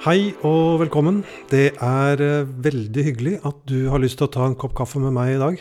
Hei og velkommen. Det er eh, veldig hyggelig at du har lyst til å ta en kopp kaffe med meg i dag.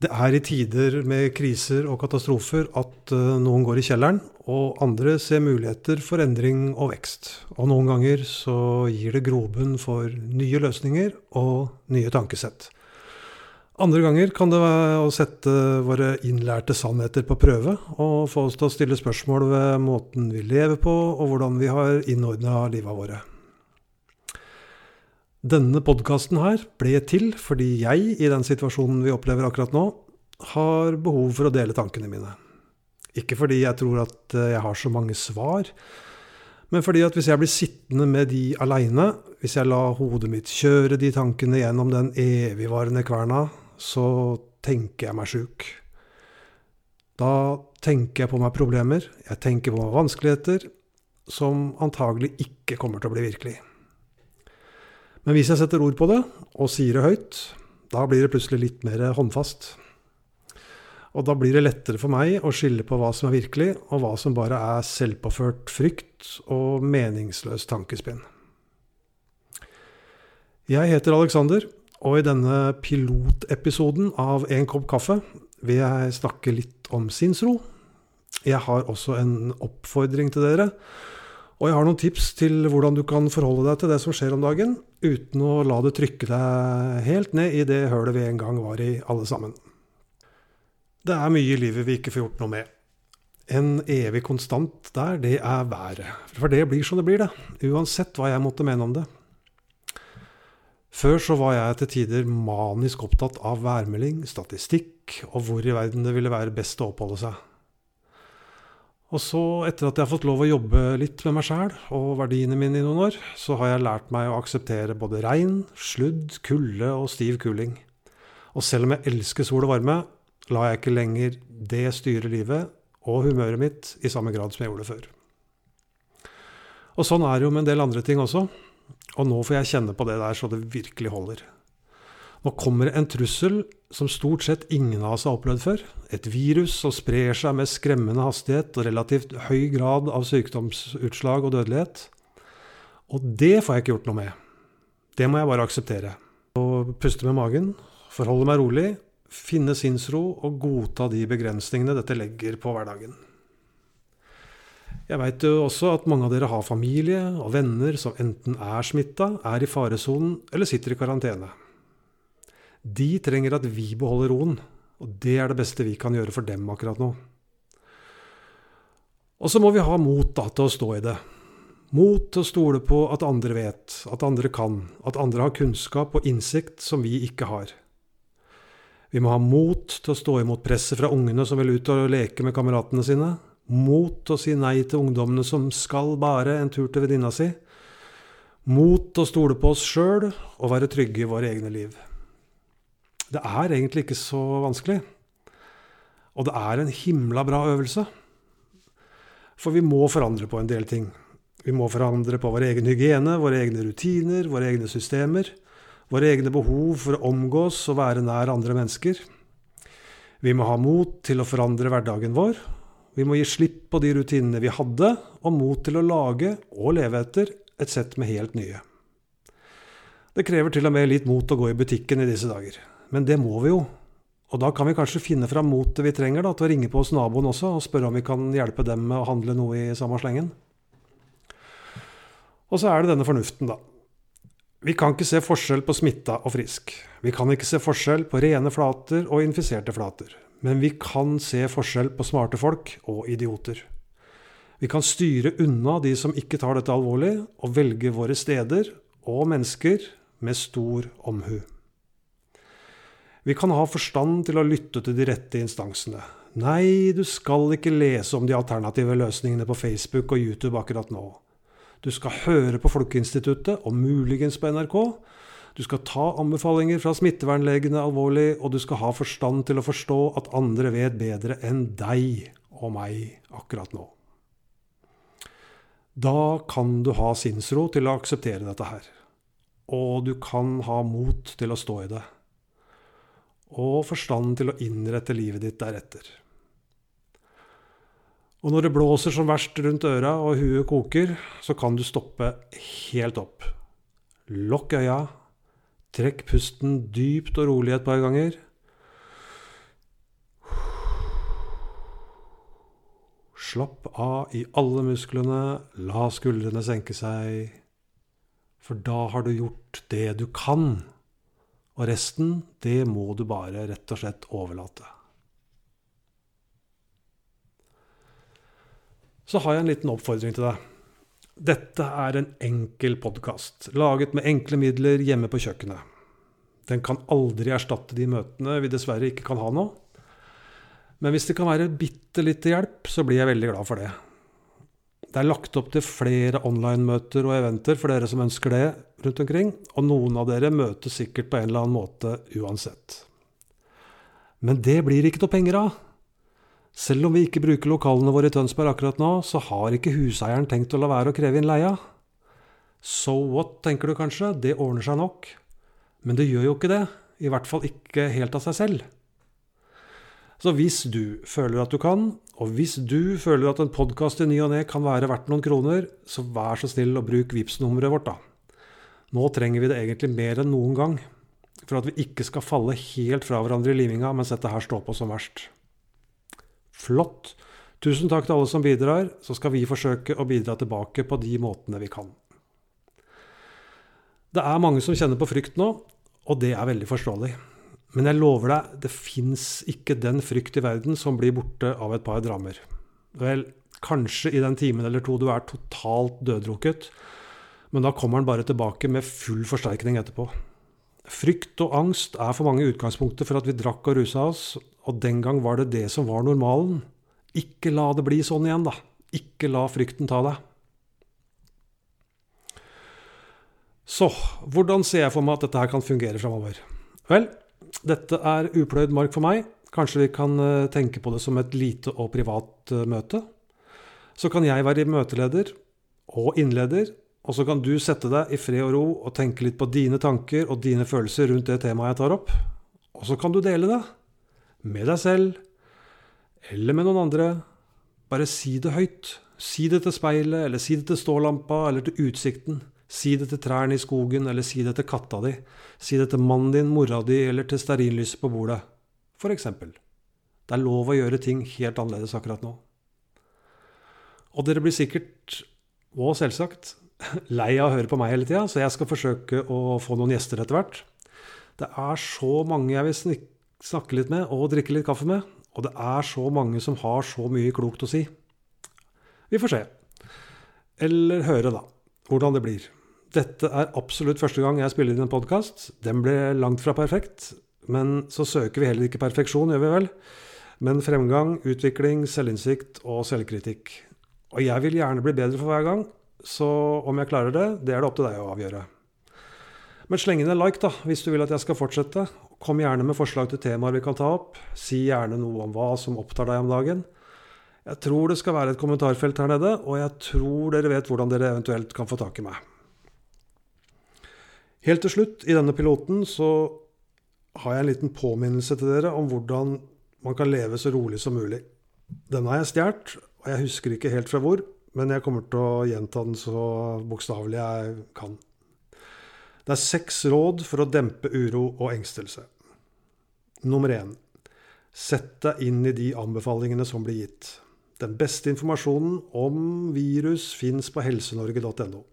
Det er i tider med kriser og katastrofer at eh, noen går i kjelleren, og andre ser muligheter for endring og vekst. Og noen ganger så gir det grobunn for nye løsninger og nye tankesett. Andre ganger kan det være å sette våre innlærte sannheter på prøve, og få oss til å stille spørsmål ved måten vi lever på, og hvordan vi har innordna livet våre. Denne podkasten her ble til fordi jeg, i den situasjonen vi opplever akkurat nå, har behov for å dele tankene mine. Ikke fordi jeg tror at jeg har så mange svar, men fordi at hvis jeg blir sittende med de aleine, hvis jeg lar hodet mitt kjøre de tankene gjennom den evigvarende kverna, så tenker jeg meg sjuk. Da tenker jeg på meg problemer, jeg tenker på meg vanskeligheter, som antagelig ikke kommer til å bli virkelig. Men hvis jeg setter ord på det, og sier det høyt, da blir det plutselig litt mer håndfast. Og da blir det lettere for meg å skille på hva som er virkelig, og hva som bare er selvpåført frykt og meningsløs tankespinn. Jeg heter Alexander, og i denne pilotepisoden av En kopp kaffe vil jeg snakke litt om sinnsro. Jeg har også en oppfordring til dere. Og jeg har noen tips til hvordan du kan forholde deg til det som skjer om dagen, uten å la det trykke deg helt ned i det hølet vi en gang var i, alle sammen. Det er mye i livet vi ikke får gjort noe med. En evig konstant der, det er været. For det blir som det blir, det. Uansett hva jeg måtte mene om det. Før så var jeg til tider manisk opptatt av værmelding, statistikk og hvor i verden det ville være best å oppholde seg. Og så, etter at jeg har fått lov å jobbe litt med meg sjæl og verdiene mine i noen år, så har jeg lært meg å akseptere både regn, sludd, kulde og stiv kuling. Og selv om jeg elsker sol og varme, lar jeg ikke lenger det styre livet og humøret mitt i samme grad som jeg gjorde før. Og sånn er det jo med en del andre ting også. Og nå får jeg kjenne på det der så det virkelig holder. Nå kommer en trussel som stort sett ingen av oss har opplevd før. Et virus som sprer seg med skremmende hastighet og relativt høy grad av sykdomsutslag og dødelighet. Og det får jeg ikke gjort noe med. Det må jeg bare akseptere. Og puste med magen, forholde meg rolig, finne sinnsro og godta de begrensningene dette legger på hverdagen. Jeg veit jo også at mange av dere har familie og venner som enten er smitta, er i faresonen eller sitter i karantene. De trenger at vi beholder roen, og det er det beste vi kan gjøre for dem akkurat nå. Og så må vi ha mot da, til å stå i det. Mot til å stole på at andre vet, at andre kan, at andre har kunnskap og innsikt som vi ikke har. Vi må ha mot til å stå imot presset fra ungene som vil ut og leke med kameratene sine, mot å si nei til ungdommene som skal bare en tur til venninna si, mot å stole på oss sjøl og være trygge i våre egne liv. Det er egentlig ikke så vanskelig. Og det er en himla bra øvelse. For vi må forandre på en del ting. Vi må forandre på vår egen hygiene, våre egne rutiner, våre egne systemer. Våre egne behov for å omgås og være nær andre mennesker. Vi må ha mot til å forandre hverdagen vår, vi må gi slipp på de rutinene vi hadde, og mot til å lage og leve etter et sett med helt nye. Det krever til og med litt mot å gå i butikken i disse dager. Men det må vi jo. Og da kan vi kanskje finne fram motet vi trenger da, til å ringe på hos naboen også og spørre om vi kan hjelpe dem med å handle noe i samme slengen. Og så er det denne fornuften, da. Vi kan ikke se forskjell på smitta og frisk. Vi kan ikke se forskjell på rene flater og infiserte flater. Men vi kan se forskjell på smarte folk og idioter. Vi kan styre unna de som ikke tar dette alvorlig, og velge våre steder og mennesker med stor omhu. Vi kan ha forstand til å lytte til de rette instansene. Nei, du skal ikke lese om de alternative løsningene på Facebook og YouTube akkurat nå. Du skal høre på Folkeinstituttet, og muligens på NRK, du skal ta anbefalinger fra smittevernlegene alvorlig, og du skal ha forstand til å forstå at andre vet bedre enn deg og meg akkurat nå. Da kan du ha sinnsro til å akseptere dette her. Og du kan ha mot til å stå i det. Og forstand til å innrette livet ditt deretter. Og når det blåser som verst rundt øra og huet koker, så kan du stoppe helt opp. Lokk øya, trekk pusten dypt og rolig et par ganger. Slapp av i alle musklene, la skuldrene senke seg. For da har du gjort det du kan. Og resten, det må du bare rett og slett overlate. Så har jeg en liten oppfordring til deg. Dette er en enkel podkast, laget med enkle midler hjemme på kjøkkenet. Den kan aldri erstatte de møtene vi dessverre ikke kan ha nå. Men hvis det kan være bitte litt hjelp, så blir jeg veldig glad for det. Det er lagt opp til flere online-møter og eventer for dere som ønsker det rundt omkring, og noen av dere møtes sikkert på en eller annen måte uansett. Men det blir ikke noe penger av. Selv om vi ikke bruker lokalene våre i Tønsberg akkurat nå, så har ikke huseieren tenkt å la være å kreve inn leia. So what, tenker du kanskje, det ordner seg nok. Men det gjør jo ikke det, i hvert fall ikke helt av seg selv. Så hvis du føler at du kan, og hvis du føler at en podkast i ny og ne kan være verdt noen kroner, så vær så snill og bruk vips nummeret vårt, da. Nå trenger vi det egentlig mer enn noen gang, for at vi ikke skal falle helt fra hverandre i liminga mens dette her står på som verst. Flott. Tusen takk til alle som bidrar, så skal vi forsøke å bidra tilbake på de måtene vi kan. Det er mange som kjenner på frykt nå, og det er veldig forståelig. Men jeg lover deg, det fins ikke den frykt i verden som blir borte av et par drammer. Vel, kanskje i den timen eller to du er totalt døddrukket, men da kommer den bare tilbake med full forsterkning etterpå. Frykt og angst er for mange utgangspunktet for at vi drakk og rusa oss, og den gang var det det som var normalen. Ikke la det bli sånn igjen, da. Ikke la frykten ta deg. Så, hvordan ser jeg for meg at dette her kan fungere framover? Vel, dette er upløyd mark for meg. Kanskje vi kan eh, tenke på det som et lite og privat eh, møte. Så kan jeg være møteleder og innleder, og så kan du sette deg i fred og ro og tenke litt på dine tanker og dine følelser rundt det temaet jeg tar opp. Og så kan du dele det. Med deg selv. Eller med noen andre. Bare si det høyt. Si det til speilet, eller si det til stålampa, eller til utsikten. Si det til trærne i skogen, eller si det til katta di. Si det til mannen din, mora di, eller til stearinlyset på bordet. For eksempel. Det er lov å gjøre ting helt annerledes akkurat nå. Og dere blir sikkert, og selvsagt, lei av å høre på meg hele tida, så jeg skal forsøke å få noen gjester etter hvert. Det er så mange jeg vil snakke litt med og drikke litt kaffe med. Og det er så mange som har så mye klokt å si. Vi får se. Eller høre, da hvordan det blir. Dette er absolutt første gang jeg spiller inn en podkast. Den ble langt fra perfekt. Men så søker vi heller ikke perfeksjon, gjør vi vel? Men fremgang, utvikling, selvinnsikt og selvkritikk. Og jeg vil gjerne bli bedre for hver gang, så om jeg klarer det, det er det opp til deg å avgjøre. Men sleng inn en like da, hvis du vil at jeg skal fortsette. Kom gjerne med forslag til temaer vi kan ta opp. Si gjerne noe om hva som opptar deg om dagen. Jeg tror det skal være et kommentarfelt her nede, og jeg tror dere vet hvordan dere eventuelt kan få tak i meg. Helt til slutt i denne piloten så har jeg en liten påminnelse til dere om hvordan man kan leve så rolig som mulig. Den har jeg stjålet, og jeg husker ikke helt fra hvor, men jeg kommer til å gjenta den så bokstavelig jeg kan. Det er seks råd for å dempe uro og engstelse. Nummer én. Sett deg inn i de anbefalingene som blir gitt. Den beste informasjonen om virus fins på helsenorge.no.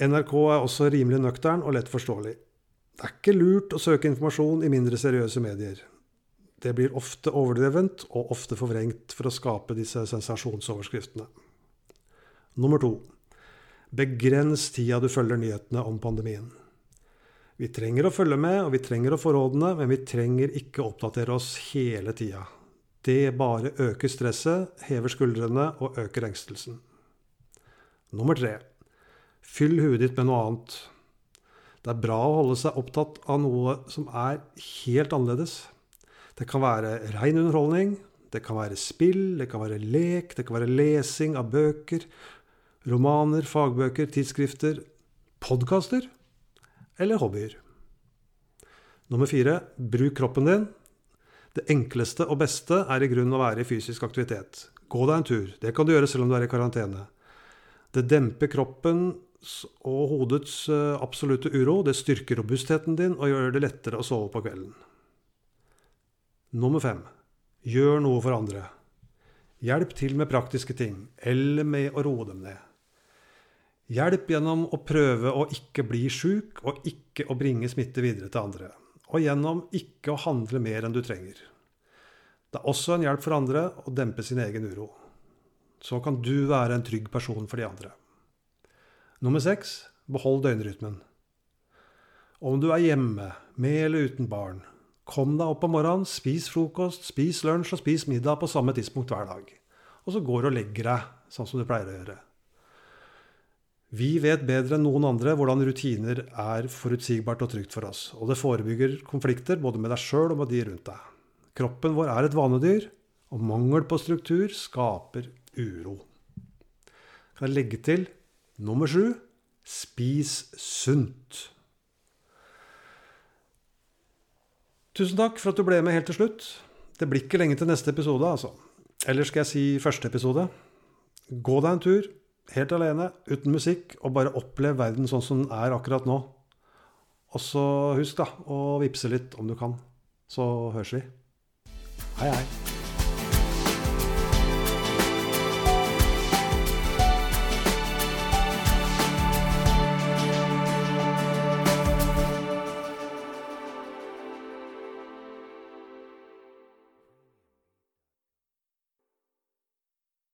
NRK er også rimelig nøktern og lett forståelig. Det er ikke lurt å søke informasjon i mindre seriøse medier. Det blir ofte overdrevent og ofte forvrengt for å skape disse sensasjonsoverskriftene. Nummer to. Begrens tida du følger nyhetene om pandemien. Vi trenger å følge med, og vi trenger å få rådene, men vi trenger ikke å oppdatere oss hele tida. Det bare øker stresset, hever skuldrene og øker engstelsen. Nummer tre. Fyll huet ditt med noe annet. Det er bra å holde seg opptatt av noe som er helt annerledes. Det kan være rein underholdning, det kan være spill, det kan være lek, det kan være lesing av bøker, romaner, fagbøker, tidsskrifter, podkaster eller hobbyer. Nummer fire bruk kroppen din. Det enkleste og beste er i grunnen å være i fysisk aktivitet. Gå deg en tur. Det kan du gjøre selv om du er i karantene. Det demper kroppens og hodets eh, absolutte uro. Det styrker robustheten din og gjør det lettere å sove på kvelden. Nummer fem. Gjør noe for andre. Hjelp til med praktiske ting, eller med å roe dem ned. Hjelp gjennom å prøve å ikke bli sjuk, og ikke å bringe smitte videre til andre og gjennom ikke å handle mer enn du trenger. Det er også en hjelp for andre å dempe sin egen uro. Så kan du være en trygg person for de andre. Nummer seks behold døgnrytmen. Om du er hjemme, med eller uten barn, kom deg opp om morgenen, spis frokost, spis lunsj og spis middag på samme tidspunkt hver dag. Og så går du og legger deg, sånn som du pleier å gjøre. Vi vet bedre enn noen andre hvordan rutiner er forutsigbart og trygt for oss. Og det forebygger konflikter både med deg sjøl og med de rundt deg. Kroppen vår er et vanedyr, og mangel på struktur skaper uro. Jeg kan legge til nummer sju spis sunt. Tusen takk for at du ble med helt til slutt. Det blir ikke lenge til neste episode, altså. Eller skal jeg si første episode? Gå deg en tur helt alene, uten musikk, og bare opplev verden sånn som den er akkurat nå. Og så husk da å vippse litt om du kan. Så høres vi. Hei, hei.